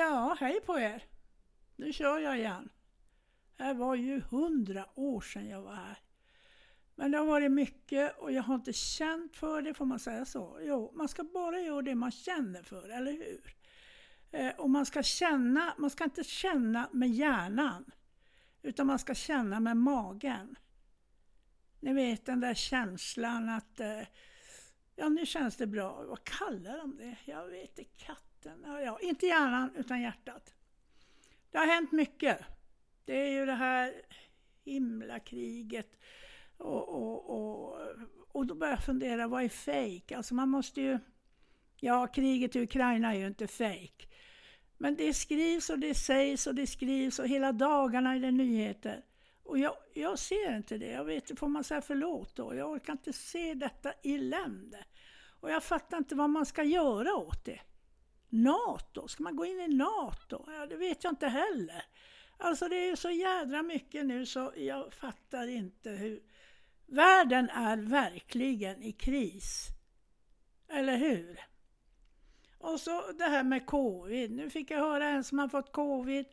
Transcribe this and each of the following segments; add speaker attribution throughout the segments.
Speaker 1: Ja, hej på er. Nu kör jag igen. Det var ju hundra år sedan jag var här. Men det har varit mycket och jag har inte känt för det, får man säga så? Jo, man ska bara göra det man känner för, eller hur? Eh, och man ska känna, man ska inte känna med hjärnan, utan man ska känna med magen. Ni vet den där känslan att eh, ja, nu känns det bra. Vad kallar de det? Jag vet inte. Ja, ja, inte hjärnan, utan hjärtat. Det har hänt mycket. Det är ju det här himlakriget och, och, och, och då börjar jag fundera, vad är fejk? Alltså man måste ju... Ja, kriget i Ukraina är ju inte fejk. Men det skrivs och det sägs och det skrivs och hela dagarna är det nyheter. Och jag, jag ser inte det. Jag vet får man säga förlåt då? Jag orkar inte se detta elände. Och jag fattar inte vad man ska göra åt det. NATO? Ska man gå in i NATO? Ja, det vet jag inte heller. Alltså det är så jädra mycket nu så jag fattar inte hur... Världen är verkligen i kris. Eller hur? Och så det här med covid. Nu fick jag höra en som har fått covid,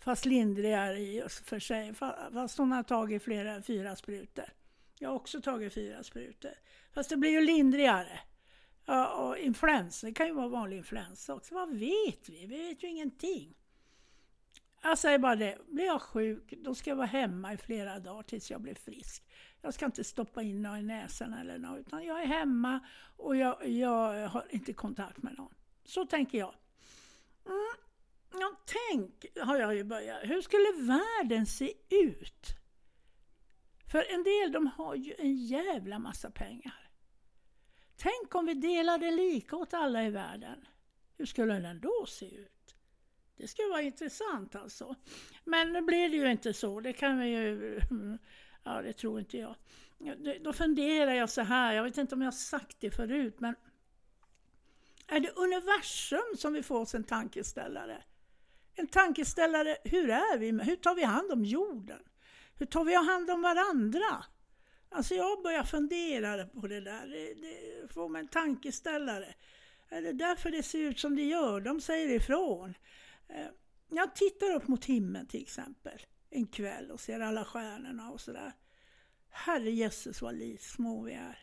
Speaker 1: fast lindrigare i och för sig, fast hon har tagit flera, fyra sprutor. Jag har också tagit fyra sprutor. Fast det blir ju lindrigare. Och influensa, det kan ju vara vanlig influensa också. Vad vet vi? Vi vet ju ingenting. Jag säger bara det, blir jag sjuk, då ska jag vara hemma i flera dagar tills jag blir frisk. Jag ska inte stoppa in något i näsan eller något, utan jag är hemma och jag, jag har inte kontakt med någon. Så tänker jag. Mm. Ja, tänk, har jag ju börjat. Hur skulle världen se ut? För en del, de har ju en jävla massa pengar. Tänk om vi delade lika åt alla i världen. Hur skulle den då se ut? Det skulle vara intressant alltså. Men nu blir det ju inte så. Det kan vi ju Ja, det tror inte jag. Då funderar jag så här, jag vet inte om jag har sagt det förut, men är det universum som vi får oss en tankeställare? En tankeställare, hur är vi? Hur tar vi hand om jorden? Hur tar vi hand om varandra? Alltså jag börjar fundera på det där. Det, det får mig en tankeställare. Är det därför det ser ut som det gör? De säger ifrån. Eh, jag tittar upp mot himlen till exempel en kväll och ser alla stjärnorna och sådär. Herre jösses vad små vi är.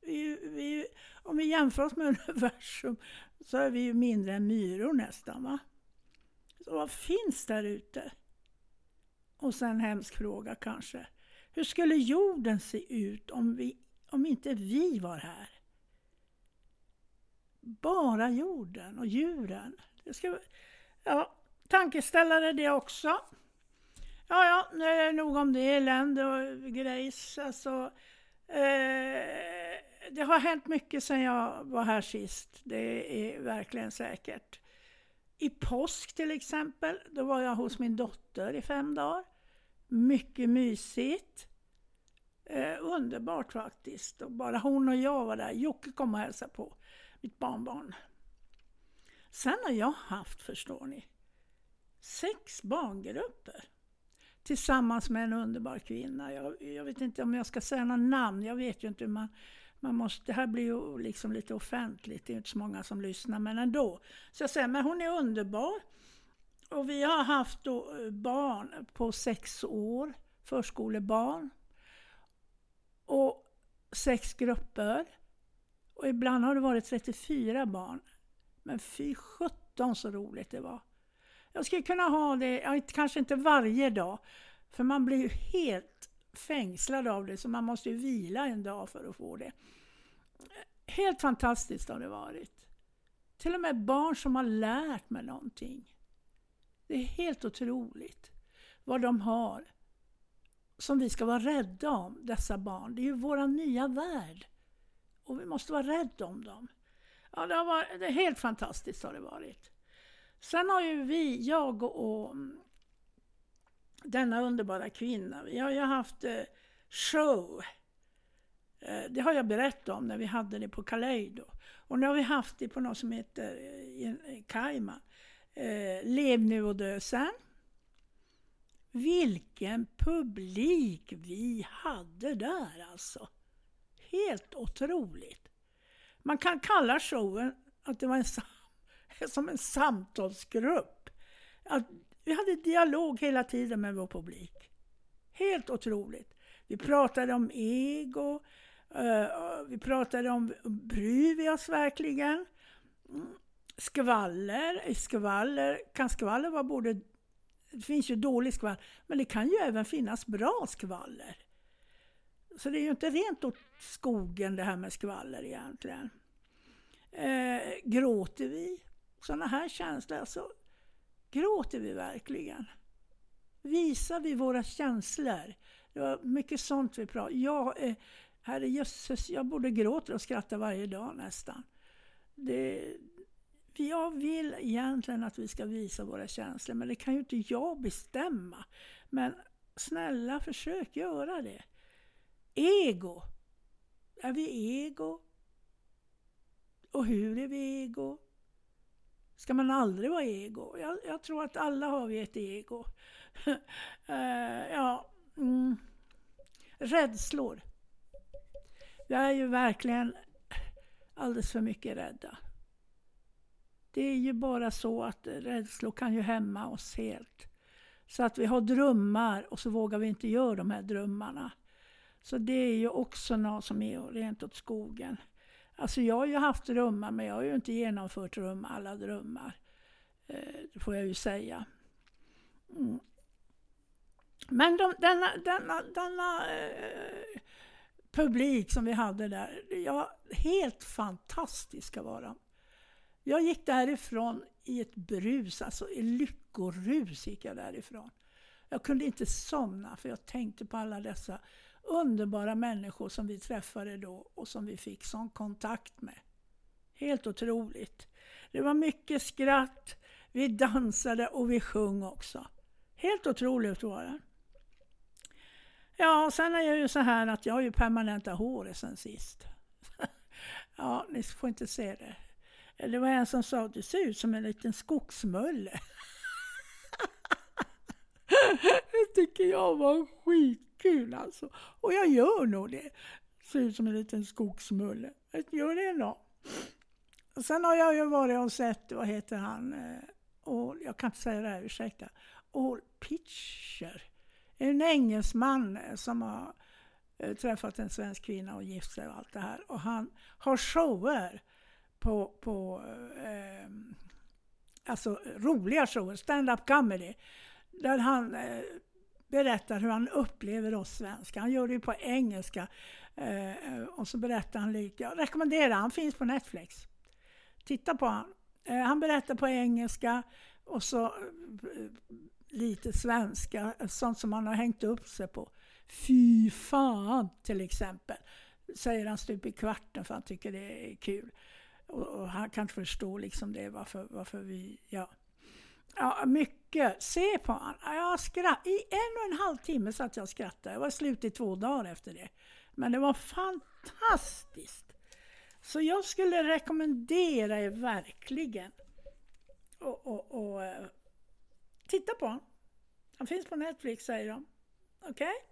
Speaker 1: Vi, vi, om vi jämför oss med universum så är vi ju mindre än myror nästan. va? Så vad finns där ute? Och sen en hemsk fråga kanske. Hur skulle jorden se ut om, vi, om inte vi var här? Bara jorden och djuren. Det ska, ja, tankeställare det också. Ja, ja, nu är det nog om det elände och grejs. Alltså, eh, det har hänt mycket sedan jag var här sist. Det är verkligen säkert. I påsk till exempel, då var jag hos min dotter i fem dagar. Mycket mysigt. Eh, underbart faktiskt. Och bara hon och jag var där. Jocke kom och hälsade på, mitt barnbarn. Sen har jag haft, förstår ni, sex barngrupper tillsammans med en underbar kvinna. Jag, jag, vet inte om jag ska säga några namn, jag vet ju inte hur man, man måste, det här blir ju liksom lite offentligt, det är inte så många som lyssnar, men ändå. Så jag säger, men hon är underbar. Och vi har haft då eh, barn på sex år, förskolebarn. Och sex grupper. Och ibland har det varit 34 barn. Men fy sjutton så roligt det var. Jag skulle kunna ha det, kanske inte varje dag, för man blir ju helt fängslad av det, så man måste ju vila en dag för att få det. Helt fantastiskt har det varit. Till och med barn som har lärt mig någonting. Det är helt otroligt vad de har som vi ska vara rädda om, dessa barn. Det är ju vår nya värld. Och vi måste vara rädda om dem. Ja, det, har varit, det är helt fantastiskt har det varit. Sen har ju vi, jag och, och mm, denna underbara kvinna, vi har ju haft eh, show. Eh, det har jag berättat om när vi hade det på Kaleido. Och nu har vi haft det på något som heter eh, eh Kaima. Eh, Lev nu och dö sen. Vilken publik vi hade där alltså. Helt otroligt. Man kan kalla showen att det var en som en samtalsgrupp. att vi hade dialog hela tiden med vår publik. Helt otroligt. Vi pratade om ego, eh, vi pratade om, bryr vi oss verkligen? Mm. Skvaller, skvaller, kan skvaller vara både, det finns ju dålig skvaller, men det kan ju även finnas bra skvaller. Så det är ju inte rent åt skogen det här med skvaller egentligen. Eh, gråter vi? Sådana här känslor, alltså, gråter vi verkligen? Visar vi våra känslor? Det var mycket sånt vi pratade Jag, eh, herre jösses, jag både gråter och skrattar varje dag nästan. Det, jag vill egentligen att vi ska visa våra känslor, men det kan ju inte jag bestämma. Men snälla, försök göra det. Ego. Är vi ego? Och hur är vi ego? Ska man aldrig vara ego? Jag, jag tror att alla har vi ett ego. uh, ja, mm. Rädslor. Vi är ju verkligen alldeles för mycket rädda. Det är ju bara så att rädslor kan ju hämma oss helt. Så att vi har drömmar och så vågar vi inte göra de här drömmarna. Så det är ju också något som är rent åt skogen. Alltså jag har ju haft drömmar men jag har ju inte genomfört dröm, alla drömmar. Eh, det får jag ju säga. Mm. Men de, denna, denna, denna eh, publik som vi hade där, ja, helt fantastiska var de. Jag gick därifrån i ett brus, alltså i lyckorus gick jag därifrån. Jag kunde inte somna för jag tänkte på alla dessa underbara människor som vi träffade då och som vi fick sån kontakt med. Helt otroligt. Det var mycket skratt, vi dansade och vi sjöng också. Helt otroligt var det. Ja, sen är det ju så här att jag har ju permanenta håret sen sist. ja, ni får inte se det. Det var en som sa att du ser ut som en liten skogsmulle. det tycker jag var skitkul alltså. Och jag gör nog det. Ser ut som en liten skogsmulle. Jag gör det ändå. Sen har jag ju varit och sett, vad heter han, eh, och jag kan inte säga det här, ursäkta, All Pitcher. En engelsman eh, som har eh, träffat en svensk kvinna och gift sig och allt det här. Och han har shower på, på eh, alltså roliga shower, stand-up comedy. Där han eh, berättar hur han upplever oss svenskar. Han gör det ju på engelska. Eh, och så berättar han lite. Jag rekommenderar, han finns på Netflix. Titta på han. Eh, han berättar på engelska och så eh, lite svenska, sånt som han har hängt upp sig på. Fy fan till exempel, säger han stup i kvarten för han tycker det är kul. Och, och han kan förstod förstå liksom det, varför, varför vi... Ja. Ja, mycket. Se på honom. Jag skratt, I en och en halv timme satt jag och skrattade. Jag var slut i två dagar efter det. Men det var fantastiskt. Så jag skulle rekommendera er verkligen och, och, och titta på honom. Han finns på Netflix säger de. Okej? Okay?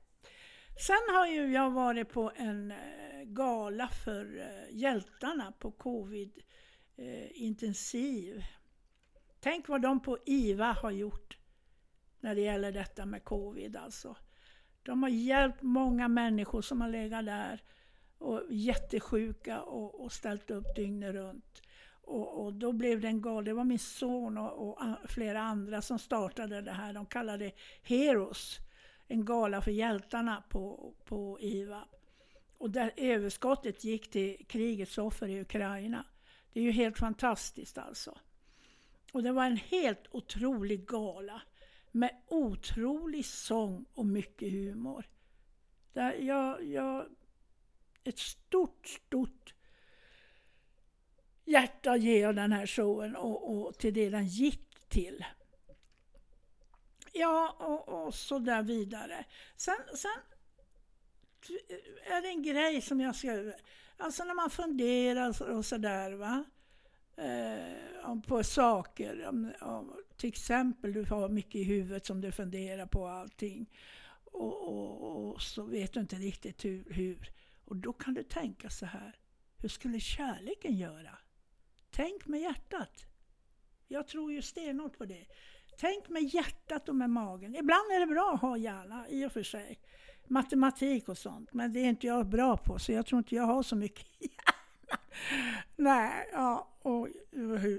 Speaker 1: Sen har ju jag varit på en eh, gala för eh, hjältarna på covid eh, intensiv Tänk vad de på IVA har gjort när det gäller detta med covid alltså. De har hjälpt många människor som har legat där och jättesjuka och, och ställt upp dygnet runt. Och, och, då blev det en gal. Det var min son och, och, flera andra som startade det här. De kallade det Heroes. En gala för hjältarna på, på IVA. Och där överskottet gick till krigets offer i Ukraina. Det är ju helt fantastiskt alltså. Och det var en helt otrolig gala med otrolig sång och mycket humor. Där jag, jag, ett stort, stort hjärta ger jag den här showen och, och till det den gick till. Ja, och, och så där vidare. Sen, sen är det en grej som jag ska... Alltså när man funderar och sådär va eh, på saker. Om, om, till exempel du har mycket i huvudet som du funderar på allting. Och, och, och så vet du inte riktigt hur, hur. Och då kan du tänka så här. Hur skulle kärleken göra? Tänk med hjärtat. Jag tror ju stenhårt på det. Tänk med hjärtat och med magen. Ibland är det bra att ha hjärna i och för sig. Matematik och sånt, men det är inte jag bra på så jag tror inte jag har så mycket hjärna. Nej, ja, och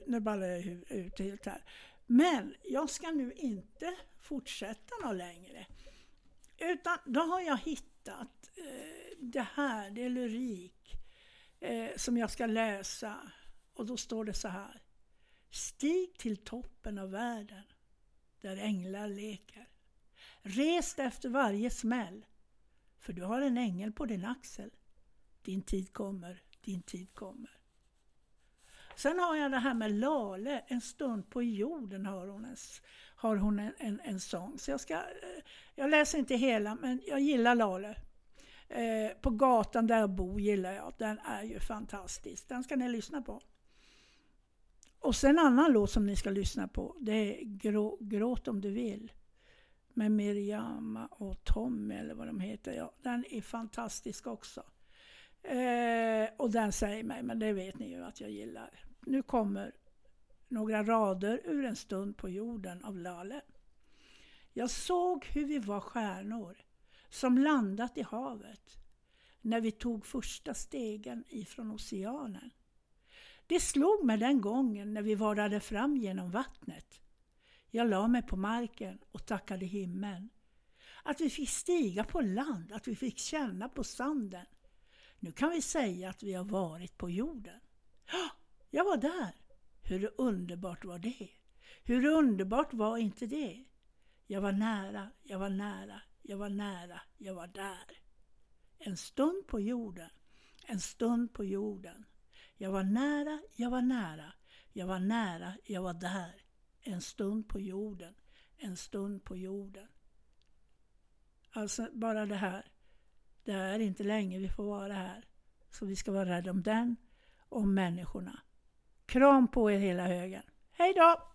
Speaker 1: nu ballar jag ut helt här. Men jag ska nu inte fortsätta något längre. Utan då har jag hittat eh, det här, det är lyrik eh, som jag ska läsa. Och då står det så här. Stig till toppen av världen där änglar leker. Res efter varje smäll, för du har en ängel på din axel. Din tid kommer, din tid kommer. Sen har jag det här med Lale, En stund på jorden har hon en, har hon en, en, en sång. Så jag, ska, eh, jag läser inte hela, men jag gillar Lale. Eh, på gatan där jag bor gillar jag. Den är ju fantastisk. Den ska ni lyssna på. Och sen en annan låt som ni ska lyssna på. Det är Grå, Gråt om du vill. Med Miriam och Tommy eller vad de heter. Ja, den är fantastisk också. Eh, och den säger mig, men det vet ni ju att jag gillar. Nu kommer några rader ur En stund på jorden av Lale. Jag såg hur vi var stjärnor som landat i havet när vi tog första stegen ifrån oceanen. Det slog mig den gången när vi varade fram genom vattnet. Jag la mig på marken och tackade himlen. Att vi fick stiga på land, att vi fick känna på sanden. Nu kan vi säga att vi har varit på jorden. Jag var där! Hur underbart var det? Hur underbart var inte det? Jag var nära, jag var nära, jag var nära, jag var där. En stund på jorden, en stund på jorden. Jag var nära, jag var nära, jag var nära, jag var där. En stund på jorden, en stund på jorden. Alltså bara det här. Det är inte länge vi får vara här. Så vi ska vara rädda om den och om människorna. Kram på er hela högen. Hej då!